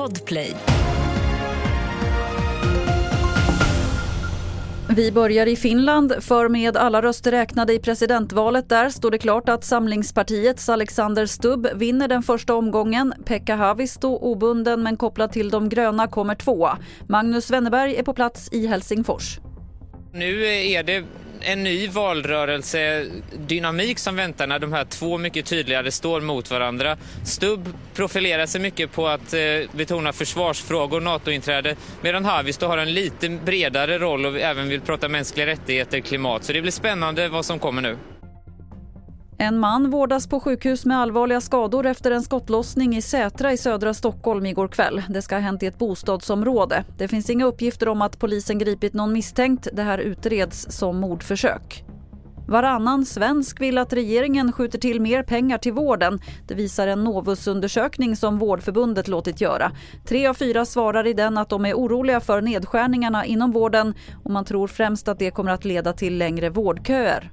Podplay. Vi börjar i Finland, för med alla röster räknade i presidentvalet där står det klart att Samlingspartiets Alexander Stubb vinner den första omgången. Pekka Haavisto, obunden men kopplad till de gröna, kommer tvåa. Magnus Wennerberg är på plats i Helsingfors. Nu är det en ny valrörelsedynamik som väntar när de här två mycket tydligare står mot varandra. Stubb profilerar sig mycket på att eh, betona försvarsfrågor, NATO-inträde, medan Haavisto har en lite bredare roll och även vill prata mänskliga rättigheter, klimat. Så det blir spännande vad som kommer nu. En man vårdas på sjukhus med allvarliga skador efter en skottlossning i Sätra i södra Stockholm igår kväll. Det ska ha hänt i ett bostadsområde. Det finns inga uppgifter om att polisen gripit någon misstänkt. Det här utreds som mordförsök. Varannan svensk vill att regeringen skjuter till mer pengar till vården. Det visar en Novusundersökning som Vårdförbundet låtit göra. Tre av fyra svarar i den att de är oroliga för nedskärningarna inom vården och man tror främst att det kommer att leda till längre vårdköer.